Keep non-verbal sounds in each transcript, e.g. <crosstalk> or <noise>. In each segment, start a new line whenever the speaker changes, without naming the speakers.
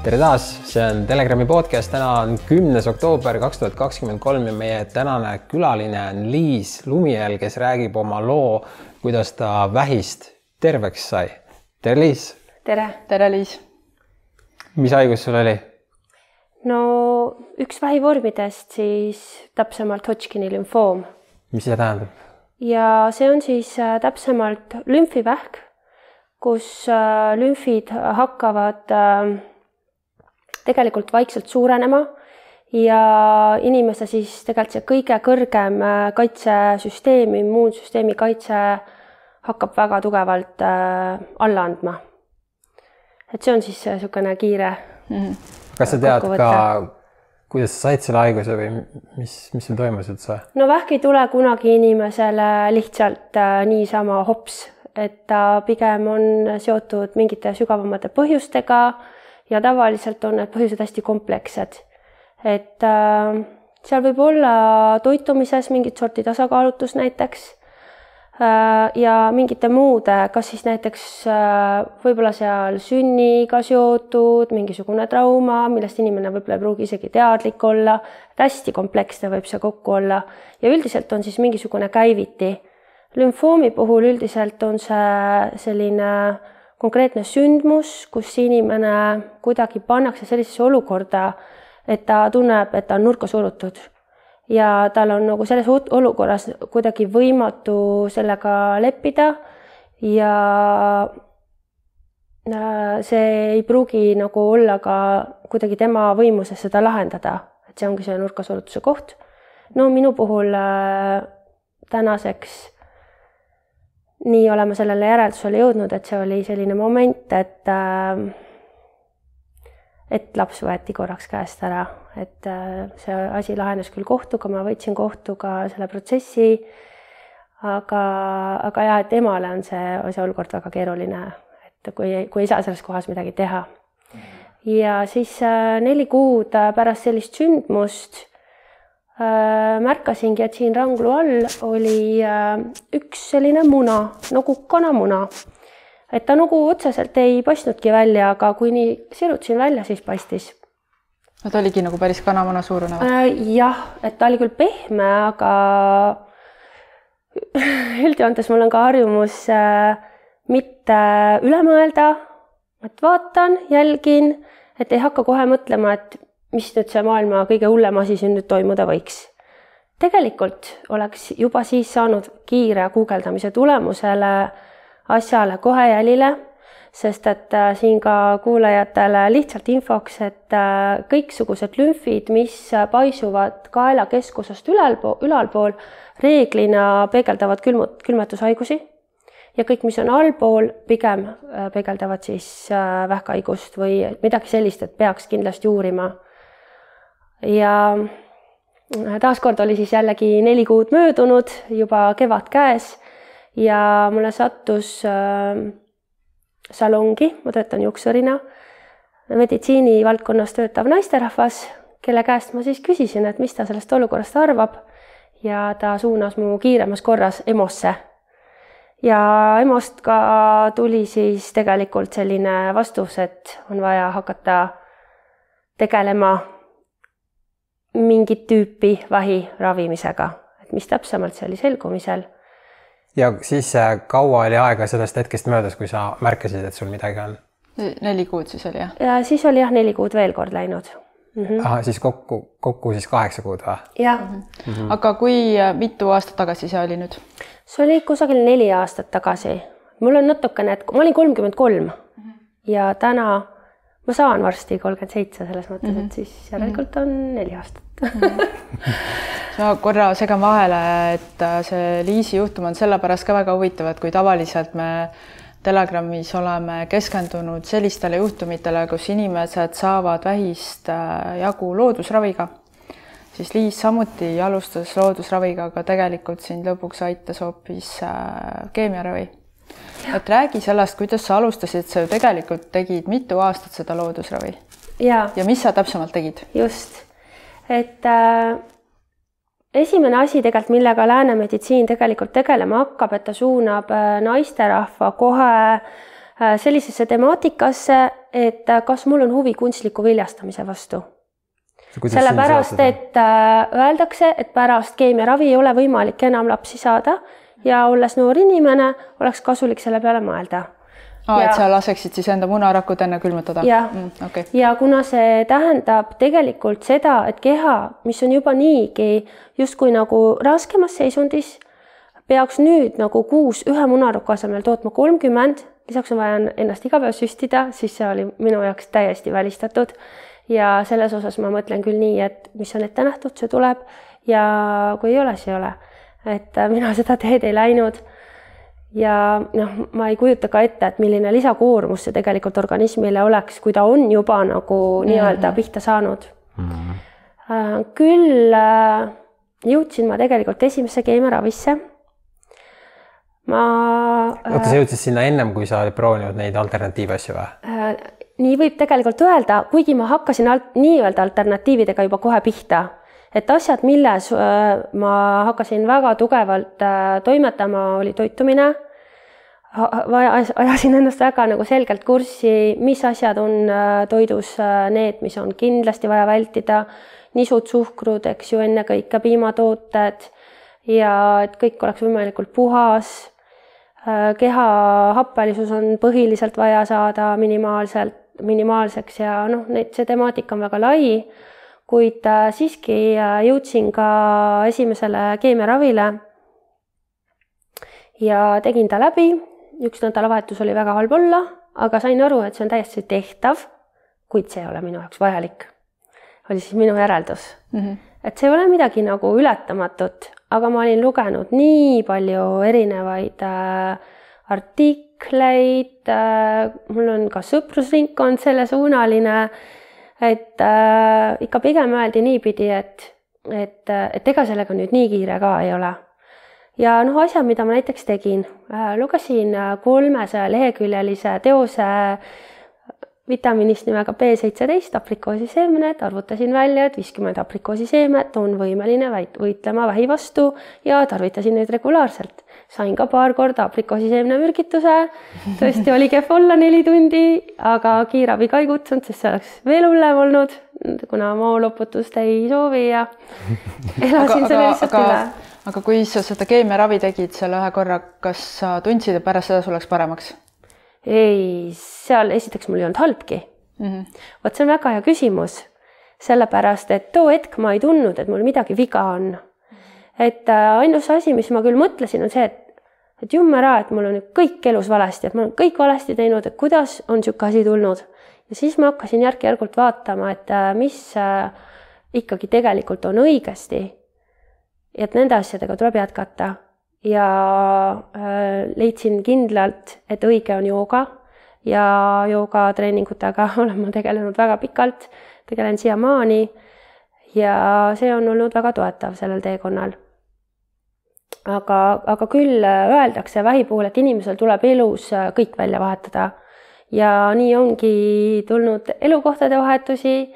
tere taas, see on Telegrami podcast, täna on kümnes oktoober kaks tuhat kakskümmend kolm ja meie tänane külaline on Liis Lumiel, kes räägib oma loo, kuidas ta vähist terveks sai. tere, Liis.
tere.
tere, Liis.
mis haigus sul oli?
no üks vähivormidest siis täpsemalt Hodgkini lümfoom.
mis see tähendab?
ja see on siis äh, täpsemalt lümfivähk, kus äh, lümfid hakkavad äh, tegelikult vaikselt suurenema ja inimese siis tegelikult see kõige kõrgem äh, kaitsesüsteem, immuunsüsteemi kaitse hakkab väga tugevalt äh, alla andma. et see on siis niisugune kiire mm.
-hmm. kas sa tead ka, kuidas sa said selle haiguse või mis, mis sul toimus üldse?
no vähk ei tule kunagi inimesele lihtsalt äh, niisama hops, et ta pigem on seotud mingite sügavamate põhjustega ja tavaliselt on need põhjused hästi komplekssed. et äh, seal võib olla toitumises mingit sorti tasakaalutus näiteks äh, ja mingite muude, kas siis näiteks äh, võib-olla seal sünniga seotud mingisugune trauma, millest inimene võib-olla ei pruugi isegi teadlik olla, et hästi kompleksne võib see kokku olla ja üldiselt on siis mingisugune käiviti. lümfoomi puhul üldiselt on see selline äh, konkreetne sündmus, kus inimene kuidagi pannakse sellisesse olukorda, et ta tunneb, et ta on nurka surutud ja tal on nagu selles olukorras kuidagi võimatu sellega leppida ja äh, see ei pruugi nagu olla ka kuidagi tema võimuses seda lahendada, et see ongi see nurkasurutuse koht. no minu puhul äh, tänaseks nii oleme sellele järeldusele jõudnud, et see oli selline moment, et äh, et laps võeti korraks käest ära, et äh, see asi lahenes küll kohtuga, ma võitsin kohtuga selle protsessi. aga, aga jah, et emale on see, see olukord väga keeruline, et kui, kui ei saa selles kohas midagi teha. ja siis äh, neli kuud pärast sellist sündmust märkasingi, et siin ranglu all oli äh, üks selline muna nagu kanamuna. et ta nagu otseselt ei paistnudki välja, aga kui nii sirutasin välja, siis paistis.
no ta oligi nagu päris kanamuna suurune või?
Äh, jah, et ta oli küll pehme, aga <laughs> üldjoontes mul on ka harjumus mitte üle mõelda, et vaatan, jälgin, et ei hakka kohe mõtlema, et mis nüüd see maailma kõige hullem asi siin nüüd toimuda võiks. tegelikult oleks juba siis saanud kiire guugeldamise tulemusele asjale kohe jälile, sest et äh, siin ka kuulajatele lihtsalt infoks, et äh, kõiksugused lümfid, mis paisuvad kaela keskusest ülalpool, ülalpool, reeglina peegeldavad külmut-, külmetushaigusi ja kõik, mis on allpool, pigem äh, peegeldavad siis vähkhaigust või midagi sellist, et peaks kindlasti uurima ja taaskord oli siis jällegi neli kuud möödunud, juba kevad käes ja mulle sattus äh, salongi, ma töötan juuksurina, meditsiinivaldkonnas töötav naisterahvas, kelle käest ma siis küsisin, et mis ta sellest olukorrast arvab ja ta suunas mu kiiremas korras EMO-sse. ja EMO-st ka tuli siis tegelikult selline vastus, et on vaja hakata tegelema mingit tüüpi vähi ravimisega, et mis täpsemalt see oli selgumisel.
ja siis äh, kaua oli aega sellest hetkest möödas, kui sa märkasid, et sul midagi on?
neli kuud siis oli jah?
ja siis oli jah, neli kuud veel kord läinud
mm. -hmm. ahah, siis kokku, kokku siis kaheksa kuud või?
jah mm.
-hmm. aga kui äh, mitu aastat tagasi see oli nüüd?
see oli kusagil neli aastat tagasi. mul on natukene, et ma olin kolmkümmend kolm mhm. ja täna ma saan varsti kolmkümmend seitse, selles mõttes mm, -hmm. et siis järelikult on neli aastat.
Ma korra segan vahele, et äh, see Liisi juhtum on sellepärast ka väga huvitav, et kui tavaliselt me Telegramis oleme keskendunud sellistele juhtumitele, kus inimesed saavad vähist äh, jagu loodusraviga, siis Liis samuti alustas loodusraviga, aga tegelikult sind lõpuks aitas hoopis äh, keemiaravi et räägi sellest, kuidas sa alustasid, sa ju tegelikult tegid mitu aastat seda loodusravi.
ja,
ja mis sa täpsemalt tegid?
just, et äh, esimene asi tegelikult, millega lääne meditsiin tegelikult tegelema hakkab, et ta suunab äh, naisterahva kohe äh, sellisesse temaatikasse, et äh, kas mul on huvi kunstliku viljastamise vastu. sellepärast, et öeldakse, et pärast keemiaravi ei ole võimalik enam lapsi saada ja olles noor inimene, oleks kasulik selle peale mõelda
aa, et sa laseksid siis enda munarakud enne külmutada?
jah mm,, okay. ja kuna see tähendab tegelikult seda, et keha, mis on juba niigi justkui nagu raskemas seisundis, peaks nüüd nagu kuus ühe munaruku asemel tootma kolmkümmend, lisaks on vaja ennast iga päev süstida, siis see oli minu jaoks täiesti välistatud. ja selles osas ma mõtlen küll nii, et mis on ette nähtud, see tuleb ja kui ei ole, siis ei ole. Et mina seda teed ei läinud ja noh, ma ei kujuta ka ette, et milline lisakoormus see tegelikult organismile oleks, kui ta on juba nagu nii-öelda -hmm. pihta saanud mm. -hmm. küll äh, jõudsin ma tegelikult esimesse keemiaravisse. ma.
oota, sa jõudsid sinna ennem, kui sa olid proovinud neid alternatiive asju või?
nii võib tegelikult öelda, kuigi ma hakkasin alt, nii-öelda alternatiividega juba kohe pihta et asjad, milles äh, ma hakkasin väga tugevalt äh, toimetama, oli toitumine. ajasin ennast väga nagu selgelt kurssi, mis asjad on äh, toidus need, mis on kindlasti vaja vältida, nisud, suhkrud, eks ju, ennekõike piimatooted ja et kõik oleks võimalikult puhas. keha happelisus on põhiliselt vaja saada minimaalselt, minimaalseks ja noh, neid, see temaatika on väga lai kuid siiski äh, jõudsin ka esimesele keemiaravile. ja tegin ta läbi, üks nädalavahetus oli väga halb olla, aga sain aru, et see on täiesti tehtav, kuid see ei ole minu jaoks vajalik. oli siis minu järeldus mm. -hmm. et see ei ole midagi nagu ületamatut, aga ma olin lugenud nii palju erinevaid äh, artikleid äh,, mul on ka sõprusringkond sellesuunaline et äh, ikka pigem öeldi niipidi, et, et, et ega sellega nüüd nii kiire ka ei ole. ja noh, asjad, mida ma näiteks tegin äh,, lugesin äh, kolmesaja leheküljelise teose vitamiinist nimega B seitseteist aprikoosiseemned, arvutasin välja, et viiskümmend aprikoosiseemet on võimeline võitlema vähi vastu ja tarvitasin neid regulaarselt sain ka paar korda aprikoosiseemnemürgituse. tõesti oli kehv olla neli tundi, aga kiirabi ka ei kutsunud, sest see oleks veel hullem olnud, kuna mooloputust ei soovi ja <laughs> elasin selle lihtsalt aga, üle.
aga kui sa seda keemiaravi tegid selle ühe korra, kas sa tundsid, et pärast seda sul läks paremaks?
ei, seal esiteks mul ei olnud halbki mm -hmm.. vot see on väga hea küsimus, sellepärast et too hetk ma ei tundnud, et mul midagi viga on et äh, ainus asi, mis ma küll mõtlesin, on see, et et jummara, et mul on nüüd kõik elus valesti, et ma olen kõik valesti teinud, et kuidas on niisugune asi tulnud. ja siis ma hakkasin järk-järgult vaatama, et äh, mis äh, ikkagi tegelikult on õigesti. et nende asjadega tuleb jätkata ja leidsin kindlalt, et õige on jooga ja joogatreeningutega <laughs> olen ma tegelenud väga pikalt, tegelen siiamaani ja see on olnud väga toetav sellel teekonnal aga, aga küll äh, öeldakse vähi puhul, et inimesel tuleb elus äh, kõik välja vahetada. ja nii ongi tulnud elukohtade vahetusi,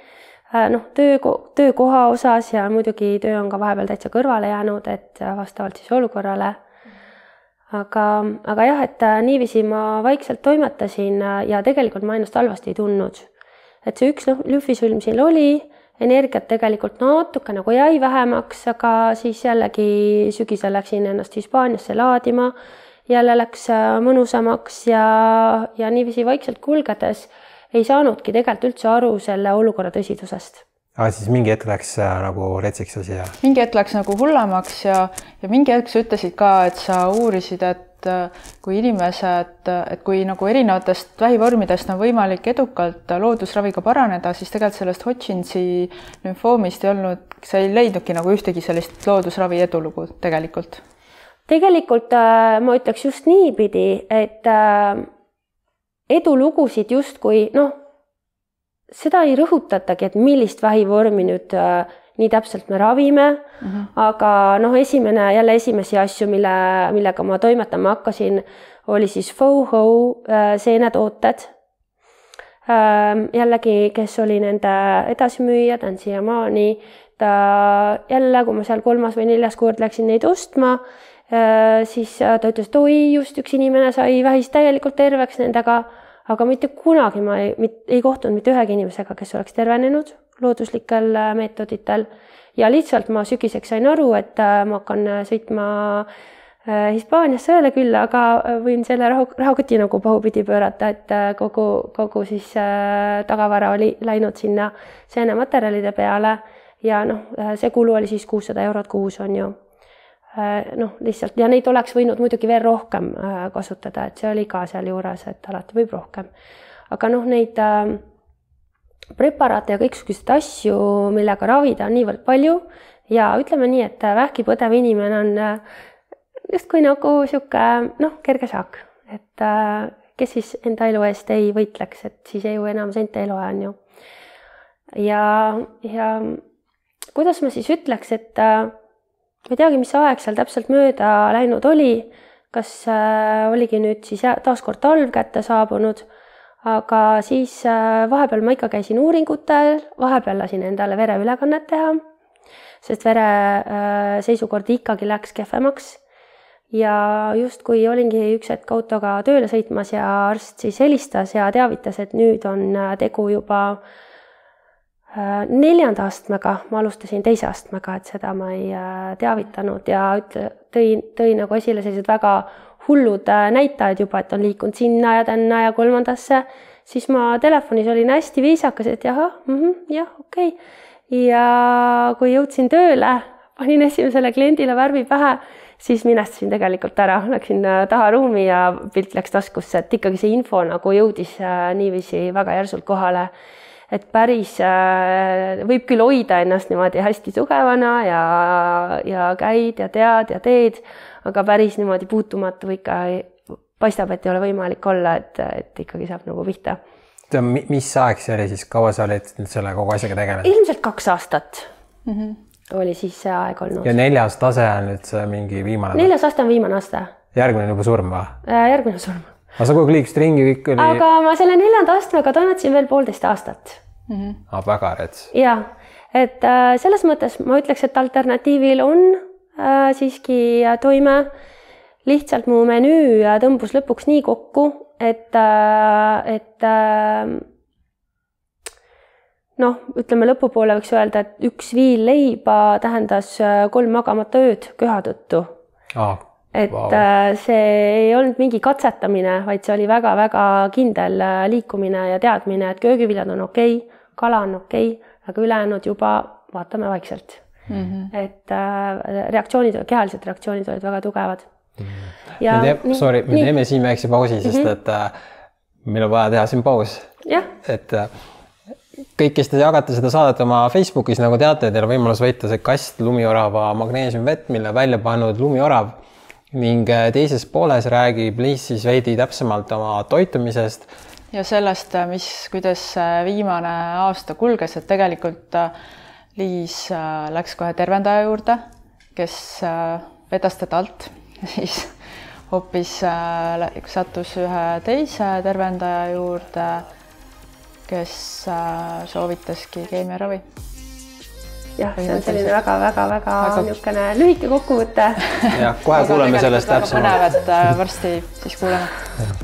äh, noh, töö, töökoha osas ja muidugi töö on ka vahepeal täitsa kõrvale jäänud, et vastavalt siis olukorrale. aga, aga jah, et niiviisi ma vaikselt toimetasin ja tegelikult ma ennast halvasti ei tundnud. et see üks lümfisülm siin oli energiat tegelikult natuke nagu jäi vähemaks, aga siis jällegi sügisel läksin ennast Hispaaniasse laadima. jälle läks äh, mõnusamaks ja, ja niiviisi vaikselt kulgedes ei saanudki tegelikult üldse aru selle olukorra tõsidusest
aga siis mingi hetk läks äh, nagu retsiks asi ja?
mingi hetk läks nagu hullemaks ja, ja mingi hetk sa ütlesid ka, et sa uurisid, et et äh, kui inimesed, et kui nagu erinevatest vähivormidest on võimalik edukalt loodusraviga paraneda, siis tegelikult sellest Hodginsi lümfoomist ei olnud, sa ei leidnudki nagu ühtegi sellist loodusravi edulugu tegelikult?
tegelikult äh, ma ütleks just niipidi, et äh, edulugusid justkui noh, seda ei rõhutatagi, et millist vähivormi nüüd äh, nii täpselt me ravime mm, -hmm. aga noh, esimene jälle esimesi asju, mille, millega ma toimetama hakkasin, oli siis Foho äh, seenetooted äh,. jällegi, kes oli nende edasimüüja, ta on siiamaani, ta jälle, kui ma seal kolmas või neljas kord läksin neid ostma siis ta ütles, et oi, just üks inimene sai vähist täielikult terveks nendega, aga mitte kunagi ma ei, ei kohtunud mitte ühegi inimesega, kes oleks tervenenud looduslikel meetoditel. Ja lihtsalt ma sügiseks sain aru, et ma hakkan sõitma Hispaaniasse õele küll, aga võin selle rahu, rahakoti nagu pahupidi pöörata, et kogu, kogu siis tagavara oli läinud sinna seenematerjalide peale. Ja noh, see kulu oli siis kuussada eurot kuus, on ju. Äh, noh, lihtsalt ja neid oleks võinud muidugi veel rohkem äh, kasutada, et see oli ka sealjuures, et alati võib rohkem. aga noh, neid äh, preparaate ja kõiksuguseid asju, millega ravida, on niivõrd palju. Ja ütleme nii, et vähki põdev inimene on justkui nagu sihuke noh, kerge saak, et kes siis enda elu eest ei võitleks, et siis ju enam sente eluaja on ju. ja, ja kuidas ma siis ütleks, et ma ei teagi, mis aeg seal täpselt mööda läinud oli, kas äh, oligi nüüd siis taaskord talv kätte saabunud, aga siis äh, vahepeal ma ikka käisin uuringutel, vahepeal lasin endale vereülekannet teha, sest vere äh, seisukord ikkagi läks kehvemaks. Ja justkui olingi üks hetk autoga tööle sõitmas ja arst siis helistas ja teavitas, et nüüd on tegu juba äh, Äh, neljanda astmega. Ma alustasin teise astmega, et seda ma ei äh, teavitanud ja ütle, tõi, tõi nagu esile sellised väga hullud äh, näitajad juba, et on liikunud sinna ja tänna ja kolmandasse, siis ma telefonis olin hästi viisakas, et jahah mm, -hmm, jah, okei. Okay.. ja kui jõudsin tööle, panin esimesele kliendile värvi pähe, siis minestasin tegelikult ära, läksin taha ruumi ja pilt läks taskusse, et ikkagi see info nagu jõudis niiviisi väga järsult kohale. Et päris äh, võib küll hoida ennast niimoodi hästi tugevana ja, ja käid ja tead ja teed, aga päris niimoodi puutumatu ikka paistab, et ei ole võimalik olla, et, et ikkagi saab nagu pihta.
mis aeg see oli siis, kaua sa olid nüüd selle kogu asjaga tegelenud?
ilmselt kaks aastat mm -hmm. oli siis see aeg olnud.
ja neljas tase on nüüd see mingi viimane?
neljas aste on viimane aste.
järgmine on juba surm või?
Äh, järgmine surm
aga sa kogu aeg liikusid ringi, kõik oli.
aga ma selle neljanda astmega toimetasin veel poolteist aastat
mm. -hmm. Ah, väga rets.
ja, et äh, selles mõttes ma ütleks, et alternatiivil on siiski toime. lihtsalt mu menüü tõmbus lõpuks nii kokku, et äh,, et äh, noh, ütleme lõpupoole võiks öelda, et üks viil leiba tähendas äh, kolm magamata ööd köha tõttu
ah
et wow. See ei olnud mingi katsetamine, vaid see oli väga-väga kindel liikumine ja teadmine, et köögiviljad on okei okay,, kala on okei okay,, aga ülejäänud juba vaatame vaikselt mm. -hmm. et äh, reaktsioonid, kehalised reaktsioonid olid väga tugevad
mm. -hmm. ja me teeme, sorry, me nii. teeme siin väikse pausi, sest mm -hmm. et äh, meil on vaja teha siin paus. et äh, kõik, kes te jagate seda saadet oma Facebookis, nagu teate, teil on võimalus võita see kast lumiorava magneesiumvett, mille välja pannud lumiorav ning äh, teises pooles räägib Liis siis veidi täpsemalt oma toitumisest.
ja sellest, äh, mis, kuidas äh, viimane aasta kulges, et tegelikult Liis läks kohe tervendaja juurde, kes vedas teda alt, <laughs> siis hoopis sattus ühe teise tervendaja juurde, kes soovitaski keemiaravi
jah, see on selline väga-väga-väga niisugune lühike kokkuvõte. <laughs>
jah, kohe kuuleme sellest täpsemalt.
põnev, et äh, varsti siis kuuleme.